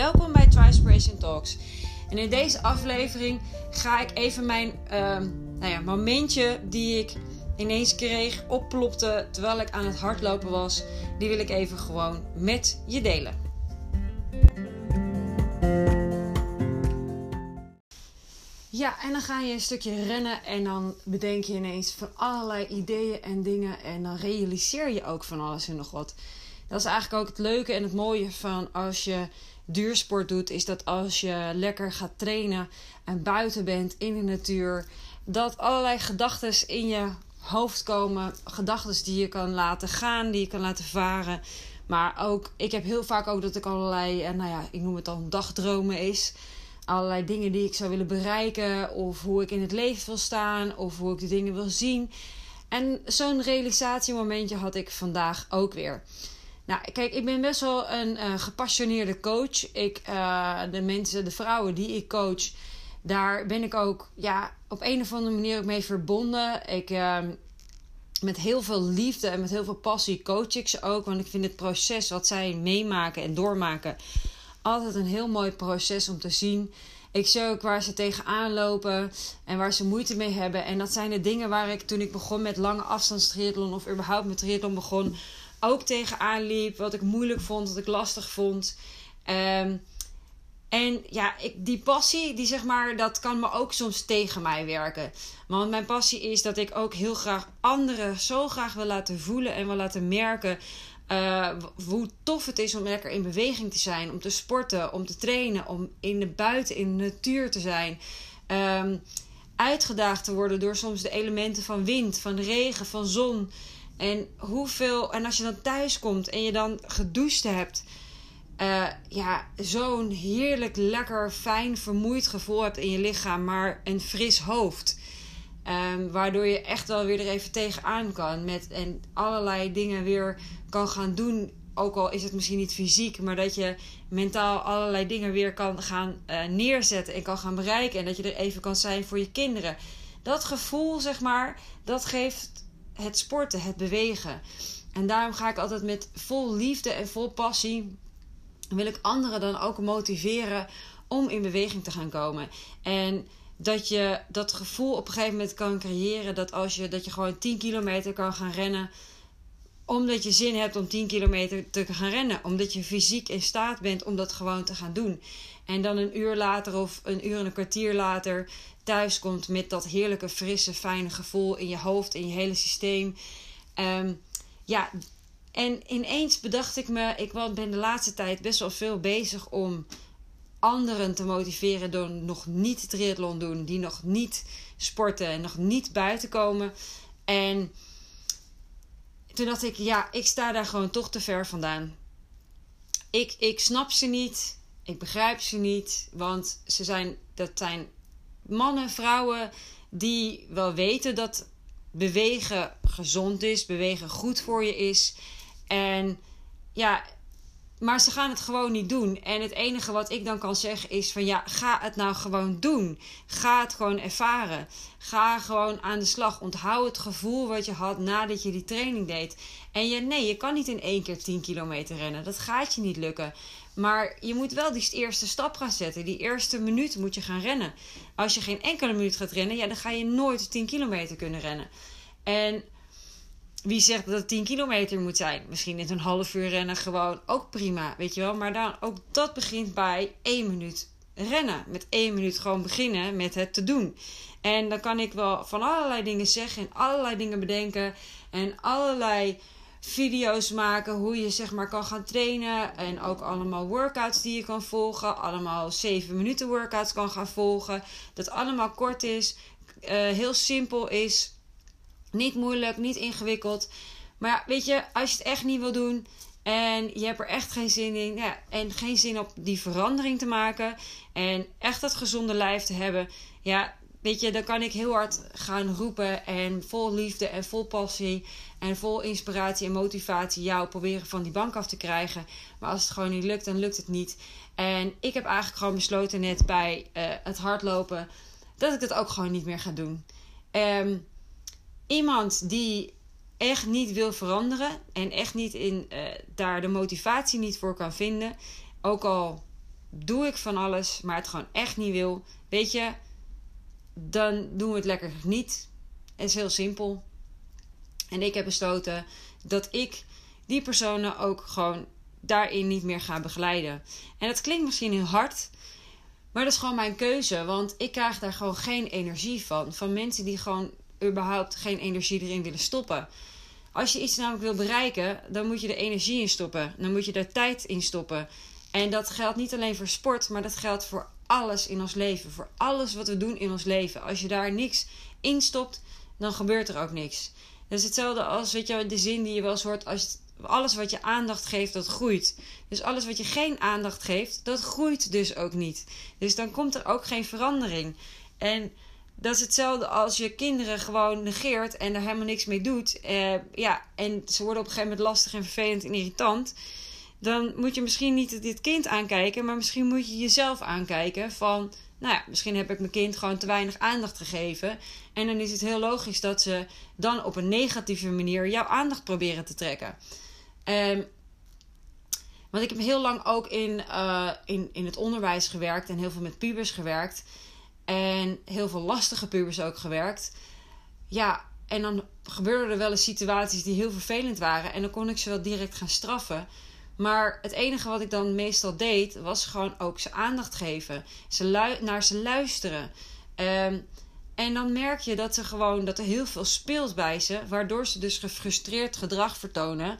Welkom bij Trispiration Talks. En in deze aflevering ga ik even mijn ehm, nou ja, momentje die ik ineens kreeg, opplopte terwijl ik aan het hardlopen was, die wil ik even gewoon met je delen. Ja, en dan ga je een stukje rennen en dan bedenk je ineens van allerlei ideeën en dingen en dan realiseer je ook van alles en nog wat. Dat is eigenlijk ook het leuke en het mooie van als je duursport doet, is dat als je lekker gaat trainen en buiten bent in de natuur, dat allerlei gedachten in je hoofd komen. Gedachten die je kan laten gaan, die je kan laten varen. Maar ook, ik heb heel vaak ook dat ik allerlei, eh, nou ja, ik noem het dan dagdromen is. Allerlei dingen die ik zou willen bereiken, of hoe ik in het leven wil staan, of hoe ik de dingen wil zien. En zo'n realisatiemomentje had ik vandaag ook weer. Nou, kijk, ik ben best wel een uh, gepassioneerde coach. Ik, uh, de mensen, de vrouwen die ik coach, daar ben ik ook ja, op een of andere manier ook mee verbonden. Ik, uh, met heel veel liefde en met heel veel passie coach ik ze ook. Want ik vind het proces wat zij meemaken en doormaken altijd een heel mooi proces om te zien. Ik zie ook waar ze tegenaan lopen en waar ze moeite mee hebben. En dat zijn de dingen waar ik toen ik begon met lange afstandstriathlon of überhaupt met triathlon begon ook tegenaan liep. Wat ik moeilijk vond, wat ik lastig vond. Um, en ja, ik, die passie, die zeg maar, dat kan me ook soms tegen mij werken. Want mijn passie is dat ik ook heel graag anderen zo graag wil laten voelen en wil laten merken. Uh, hoe tof het is om lekker in beweging te zijn, om te sporten, om te trainen, om in de buiten, in de natuur te zijn. Um, uitgedaagd te worden door soms de elementen van wind, van regen, van zon. En hoeveel, en als je dan thuis komt en je dan gedoucht hebt, uh, ja, zo'n heerlijk, lekker, fijn, vermoeid gevoel hebt in je lichaam, maar een fris hoofd. Um, waardoor je echt wel weer er even tegenaan kan. Met, en allerlei dingen weer kan gaan doen. Ook al is het misschien niet fysiek, maar dat je mentaal allerlei dingen weer kan gaan uh, neerzetten en kan gaan bereiken. En dat je er even kan zijn voor je kinderen. Dat gevoel, zeg maar, dat geeft het sporten, het bewegen. En daarom ga ik altijd met vol liefde en vol passie. Wil ik anderen dan ook motiveren om in beweging te gaan komen. En dat je dat gevoel op een gegeven moment kan creëren. Dat als je, dat je gewoon 10 kilometer kan gaan rennen. Omdat je zin hebt om 10 kilometer te gaan rennen. Omdat je fysiek in staat bent om dat gewoon te gaan doen. En dan een uur later of een uur en een kwartier later thuis komt met dat heerlijke, frisse, fijne gevoel in je hoofd, in je hele systeem. Um, ja, en ineens bedacht ik me, ik ben de laatste tijd best wel veel bezig om anderen te motiveren door nog niet triathlon doen, die nog niet sporten en nog niet buiten komen. En toen dacht ik, ja, ik sta daar gewoon toch te ver vandaan. Ik, ik snap ze niet, ik begrijp ze niet, want ze zijn, dat zijn mannen, vrouwen die wel weten dat bewegen gezond is, bewegen goed voor je is. En ja, maar ze gaan het gewoon niet doen. En het enige wat ik dan kan zeggen is van ja, ga het nou gewoon doen. Ga het gewoon ervaren. Ga gewoon aan de slag. Onthoud het gevoel wat je had nadat je die training deed. En je, nee, je kan niet in één keer 10 kilometer rennen. Dat gaat je niet lukken. Maar je moet wel die eerste stap gaan zetten. Die eerste minuut moet je gaan rennen. Als je geen enkele minuut gaat rennen, ja, dan ga je nooit 10 kilometer kunnen rennen. En wie zegt dat het 10 kilometer moet zijn? Misschien in een half uur rennen gewoon ook prima, weet je wel. Maar dan ook dat begint bij één minuut rennen. Met één minuut gewoon beginnen met het te doen. En dan kan ik wel van allerlei dingen zeggen en allerlei dingen bedenken. En allerlei video's maken hoe je zeg maar kan gaan trainen. En ook allemaal workouts die je kan volgen. Allemaal 7 minuten workouts kan gaan volgen. Dat allemaal kort is, uh, heel simpel is. Niet moeilijk, niet ingewikkeld. Maar weet je, als je het echt niet wil doen en je hebt er echt geen zin in ja, en geen zin op die verandering te maken en echt dat gezonde lijf te hebben, ja, weet je, dan kan ik heel hard gaan roepen en vol liefde en vol passie en vol inspiratie en motivatie jou proberen van die bank af te krijgen. Maar als het gewoon niet lukt, dan lukt het niet. En ik heb eigenlijk gewoon besloten net bij uh, het hardlopen dat ik het ook gewoon niet meer ga doen. Um, iemand die echt niet wil veranderen en echt niet in, uh, daar de motivatie niet voor kan vinden, ook al doe ik van alles, maar het gewoon echt niet wil, weet je, dan doen we het lekker niet. Het is heel simpel. En ik heb besloten dat ik die personen ook gewoon daarin niet meer ga begeleiden. En dat klinkt misschien heel hard, maar dat is gewoon mijn keuze. Want ik krijg daar gewoon geen energie van. Van mensen die gewoon überhaupt geen energie erin willen stoppen. Als je iets namelijk wil bereiken, dan moet je er energie in stoppen. Dan moet je er tijd in stoppen. En dat geldt niet alleen voor sport, maar dat geldt voor alles in ons leven. Voor alles wat we doen in ons leven. Als je daar niks in stopt, dan gebeurt er ook niks. Dat is hetzelfde als weet je, de zin die je wel eens hoort. Als alles wat je aandacht geeft, dat groeit. Dus alles wat je geen aandacht geeft, dat groeit dus ook niet. Dus dan komt er ook geen verandering. En dat is hetzelfde als je kinderen gewoon negeert en er helemaal niks mee doet. Eh, ja, en ze worden op een gegeven moment lastig en vervelend en irritant. Dan moet je misschien niet dit kind aankijken, maar misschien moet je jezelf aankijken van... Nou ja, misschien heb ik mijn kind gewoon te weinig aandacht gegeven. En dan is het heel logisch dat ze dan op een negatieve manier jouw aandacht proberen te trekken. Um, want ik heb heel lang ook in, uh, in, in het onderwijs gewerkt en heel veel met pubers gewerkt. En heel veel lastige pubers ook gewerkt. Ja, en dan gebeurden er wel eens situaties die heel vervelend waren. En dan kon ik ze wel direct gaan straffen. Maar het enige wat ik dan meestal deed, was gewoon ook ze aandacht geven. Ze naar ze luisteren. Um, en dan merk je dat er gewoon dat er heel veel speelt bij ze. Waardoor ze dus gefrustreerd gedrag vertonen.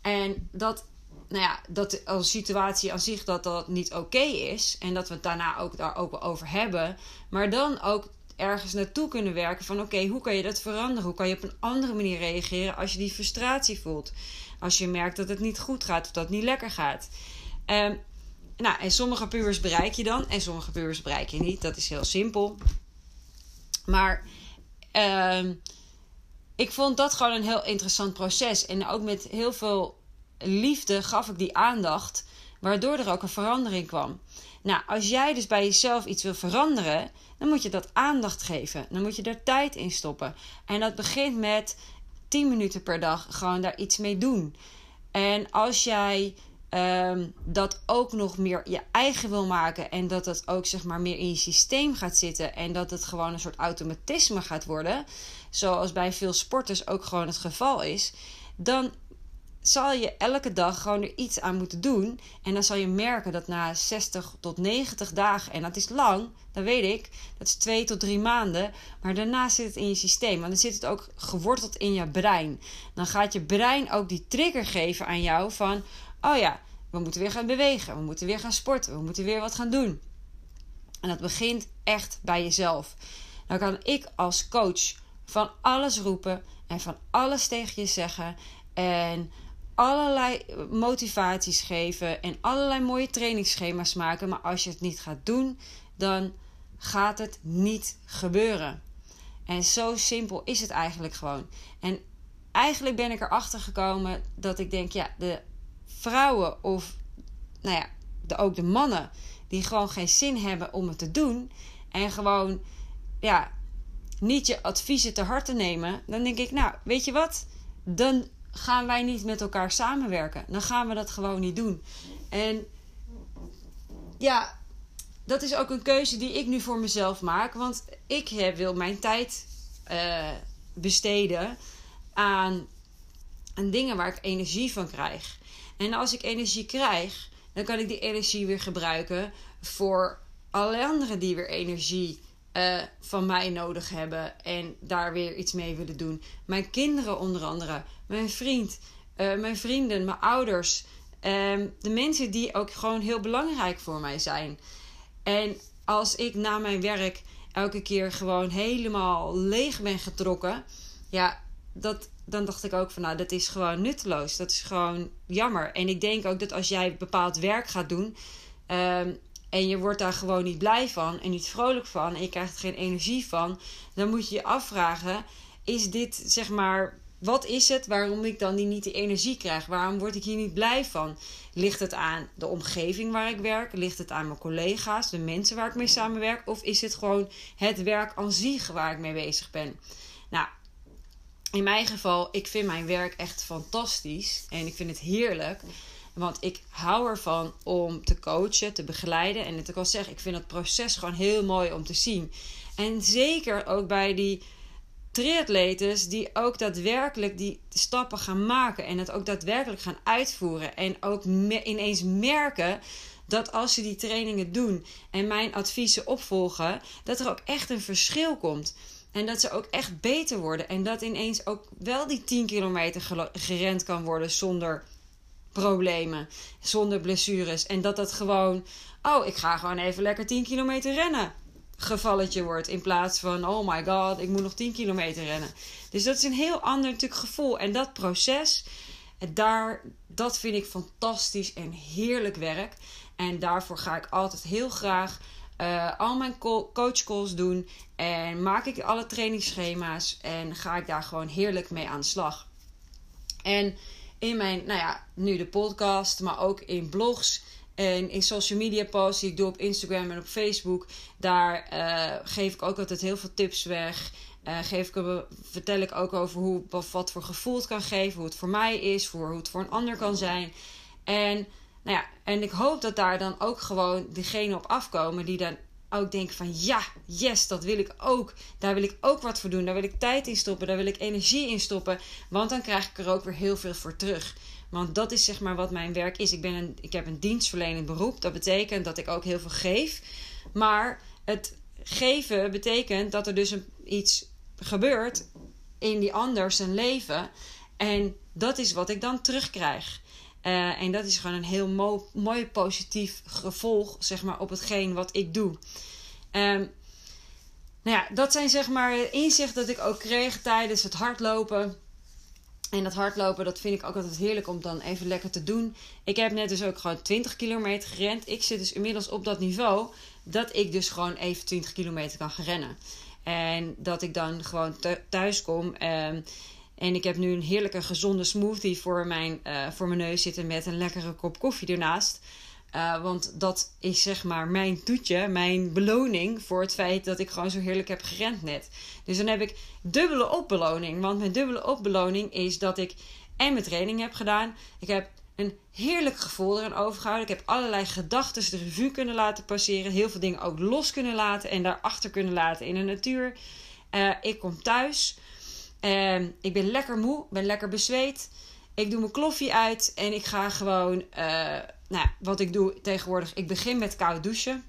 En dat, nou ja, dat als situatie aan zich dat dat niet oké is. En dat we het daarna ook daar ook over hebben. Maar dan ook ergens naartoe kunnen werken van oké, hoe kan je dat veranderen? Hoe kan je op een andere manier reageren als je die frustratie voelt? Als je merkt dat het niet goed gaat of dat het niet lekker gaat. Um, nou, en sommige pubers bereik je dan en sommige pubers bereik je niet. Dat is heel simpel. Maar uh, ik vond dat gewoon een heel interessant proces. En ook met heel veel liefde gaf ik die aandacht, waardoor er ook een verandering kwam. Nou, als jij dus bij jezelf iets wil veranderen, dan moet je dat aandacht geven. Dan moet je er tijd in stoppen. En dat begint met 10 minuten per dag gewoon daar iets mee doen. En als jij um, dat ook nog meer je eigen wil maken en dat het ook zeg maar meer in je systeem gaat zitten en dat het gewoon een soort automatisme gaat worden, zoals bij veel sporters ook gewoon het geval is, dan zal je elke dag gewoon er iets aan moeten doen. En dan zal je merken dat na 60 tot 90 dagen, en dat is lang, dat weet ik, dat is 2 tot 3 maanden, maar daarna zit het in je systeem. Want dan zit het ook geworteld in je brein. Dan gaat je brein ook die trigger geven aan jou van: oh ja, we moeten weer gaan bewegen, we moeten weer gaan sporten, we moeten weer wat gaan doen. En dat begint echt bij jezelf. Dan kan ik als coach van alles roepen en van alles tegen je zeggen. En allerlei motivaties geven en allerlei mooie trainingsschema's maken. Maar als je het niet gaat doen, dan gaat het niet gebeuren. En zo simpel is het eigenlijk gewoon. En eigenlijk ben ik erachter gekomen dat ik denk, ja, de vrouwen of nou ja, de, ook de mannen die gewoon geen zin hebben om het te doen en gewoon ja, niet je adviezen te harte nemen, dan denk ik, nou, weet je wat? Dan gaan wij niet met elkaar samenwerken. Dan gaan we dat gewoon niet doen. En ja, dat is ook een keuze die ik nu voor mezelf maak. Want ik wil mijn tijd uh, besteden aan, aan dingen waar ik energie van krijg. En als ik energie krijg, dan kan ik die energie weer gebruiken voor alle anderen die weer energie uh, van mij nodig hebben en daar weer iets mee willen doen. Mijn kinderen onder andere, mijn vriend, uh, mijn vrienden, mijn ouders. Um, de mensen die ook gewoon heel belangrijk voor mij zijn. En als ik na mijn werk elke keer gewoon helemaal leeg ben getrokken, ja, dat, dan dacht ik ook van nou, dat is gewoon nutteloos. Dat is gewoon jammer. En ik denk ook dat als jij bepaald werk gaat doen. Um, en je wordt daar gewoon niet blij van en niet vrolijk van en je krijgt er geen energie van, dan moet je je afvragen: is dit zeg maar, wat is het waarom ik dan niet die energie krijg? Waarom word ik hier niet blij van? Ligt het aan de omgeving waar ik werk? Ligt het aan mijn collega's, de mensen waar ik mee samenwerk? Of is het gewoon het werk aan zich waar ik mee bezig ben? Nou, in mijn geval, ik vind mijn werk echt fantastisch. En ik vind het heerlijk. Want ik hou ervan om te coachen, te begeleiden. En het ik al zeg, ik vind het proces gewoon heel mooi om te zien. En zeker ook bij die triatletes die ook daadwerkelijk die stappen gaan maken. En het ook daadwerkelijk gaan uitvoeren. En ook ineens merken dat als ze die trainingen doen en mijn adviezen opvolgen, dat er ook echt een verschil komt. En dat ze ook echt beter worden. En dat ineens ook wel die 10 kilometer gerend kan worden zonder problemen, zonder blessures. En dat dat gewoon, oh, ik ga gewoon even lekker 10 kilometer rennen. Gevalletje wordt in plaats van, oh my god, ik moet nog 10 kilometer rennen. Dus dat is een heel ander natuurlijk gevoel. En dat proces, daar, dat vind ik fantastisch en heerlijk werk. En daarvoor ga ik altijd heel graag uh, al mijn coachcalls doen. En maak ik alle trainingsschema's. En ga ik daar gewoon heerlijk mee aan de slag. En in mijn, nou ja, nu de podcast, maar ook in blogs en in social media posts die ik doe op Instagram en op Facebook. Daar uh, geef ik ook altijd heel veel tips weg. Uh, geef ik, vertel ik ook over hoe, wat voor gevoel het kan geven, hoe het voor mij is, voor hoe het voor een ander kan zijn. En nou ja, en ik hoop dat daar dan ook gewoon degene op afkomen die dan ook denken van ja, yes, dat wil ik ook. Daar wil ik ook wat voor doen. Daar wil ik tijd in stoppen. Daar wil ik energie in stoppen. Want dan krijg ik er ook weer heel veel voor terug. Want dat is zeg maar wat mijn werk is. Ik, ben een, ik heb een dienstverlenend beroep. Dat betekent dat ik ook heel veel geef. Maar het geven betekent dat er dus een, iets gebeurt in die ander zijn leven. En dat is wat ik dan terugkrijg. Uh, en dat is gewoon een heel mo mooi positief gevolg, zeg maar, op hetgeen wat ik doe. Um, nou ja, dat zijn zeg maar inzichten dat ik ook kreeg tijdens het hardlopen. En dat hardlopen, dat vind ik ook altijd heerlijk om dan even lekker te doen. Ik heb net dus ook gewoon 20 kilometer gerend. Ik zit dus inmiddels op dat niveau dat ik dus gewoon even 20 kilometer kan gaan rennen. En dat ik dan gewoon thuis kom. Um, en ik heb nu een heerlijke gezonde smoothie voor mijn, uh, voor mijn neus zitten met een lekkere kop koffie ernaast. Uh, want dat is zeg maar mijn toetje, mijn beloning voor het feit dat ik gewoon zo heerlijk heb gerend net. Dus dan heb ik dubbele opbeloning. Want mijn dubbele opbeloning is dat ik en mijn training heb gedaan. Ik heb een heerlijk gevoel erin overgehouden. Ik heb allerlei gedachten de revue kunnen laten passeren. Heel veel dingen ook los kunnen laten en daarachter kunnen laten in de natuur. Uh, ik kom thuis. Um, ik ben lekker moe, ben lekker bezweet. Ik doe mijn kloffie uit en ik ga gewoon, uh, nou, wat ik doe tegenwoordig, ik begin met koud douchen.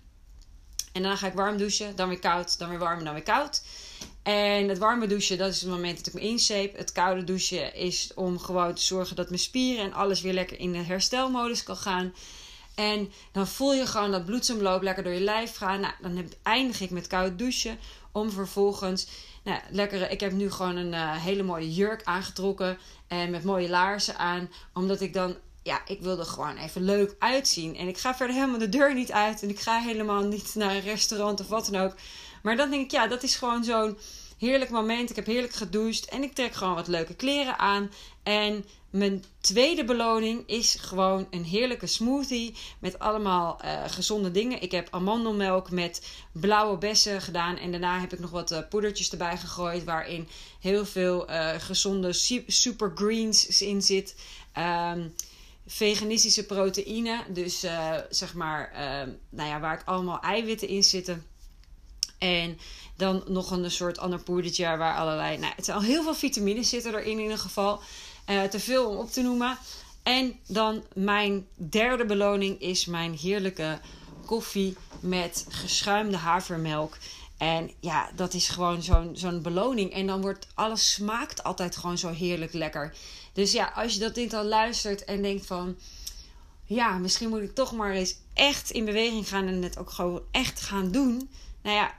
En dan ga ik warm douchen, dan weer koud, dan weer warm, dan weer koud. En het warme douchen, dat is het moment dat ik me inzeep. Het koude douchen is om gewoon te zorgen dat mijn spieren en alles weer lekker in herstelmodus kan gaan. En dan voel je gewoon dat bloedsomloop lekker door je lijf gaan. Nou, dan eindig ik met koud douchen. Om vervolgens nou, lekker, ik heb nu gewoon een uh, hele mooie jurk aangetrokken. En met mooie laarzen aan. Omdat ik dan, ja, ik wilde gewoon even leuk uitzien. En ik ga verder helemaal de deur niet uit. En ik ga helemaal niet naar een restaurant of wat dan ook. Maar dan denk ik, ja, dat is gewoon zo'n heerlijk moment. Ik heb heerlijk gedoucht. En ik trek gewoon wat leuke kleren aan. En mijn tweede beloning is gewoon een heerlijke smoothie met allemaal uh, gezonde dingen. Ik heb amandelmelk met blauwe bessen gedaan en daarna heb ik nog wat uh, poedertjes erbij gegooid waarin heel veel uh, gezonde super greens in zit. Um, veganistische proteïne, dus zeg maar, nou ja, waar ik allemaal eiwitten in zitten. En dan nog een soort ander waar allerlei, nou, het zijn al heel veel vitamines zitten erin in ieder geval. Uh, te veel om op te noemen. En dan mijn derde beloning is mijn heerlijke koffie met geschuimde havermelk. En ja, dat is gewoon zo'n zo'n beloning. En dan wordt alles smaakt altijd gewoon zo heerlijk lekker. Dus ja, als je dat dit al luistert en denkt van... Ja, misschien moet ik toch maar eens echt in beweging gaan en het ook gewoon echt gaan doen. Nou ja,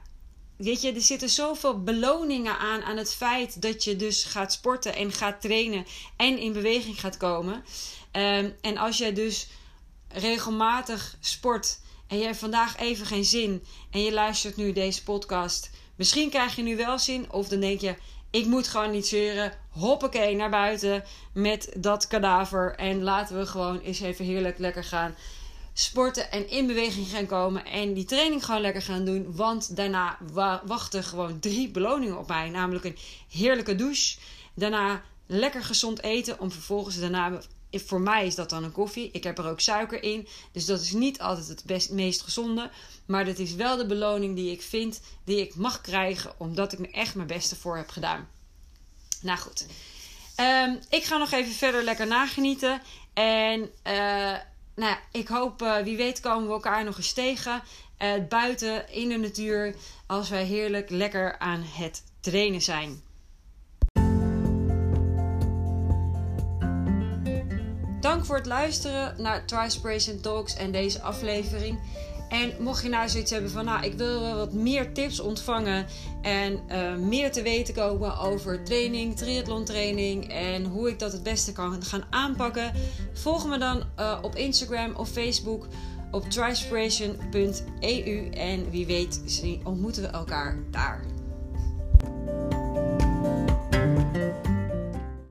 Weet je, er zitten zoveel beloningen aan aan het feit dat je dus gaat sporten en gaat trainen en in beweging gaat komen. Um, en als jij dus regelmatig sport en je hebt vandaag even geen zin en je luistert nu deze podcast, misschien krijg je nu wel zin of dan denk je, ik moet gewoon niet zeuren. Hoppakee, naar buiten met dat kadaver en laten we gewoon eens even heerlijk lekker gaan sporten en in beweging gaan komen. En die training gewoon lekker gaan doen. Want daarna wachten gewoon drie beloningen op mij. Namelijk een heerlijke douche. Daarna lekker gezond eten om vervolgens daarna voor mij is dat dan een koffie. Ik heb er ook suiker in. Dus dat is niet altijd het best, meest gezonde. Maar dat is wel de beloning die ik vind, die ik mag krijgen, omdat ik me echt mijn beste voor heb gedaan. Nou goed. Um, ik ga nog even verder lekker nagenieten. En uh, nou ik hoop, uh, wie weet, komen we elkaar nog eens tegen. Uh, buiten in de natuur. Als wij heerlijk lekker aan het trainen zijn. Dank voor het luisteren naar Trispiration Talks en deze aflevering. En mocht je nou zoiets hebben van, nou, ik wil wat meer tips ontvangen en uh, meer te weten komen over training, triathlon training en hoe ik dat het beste kan gaan aanpakken, volg me dan uh, op Instagram of Facebook op trispiration.eu en wie weet ontmoeten we elkaar daar.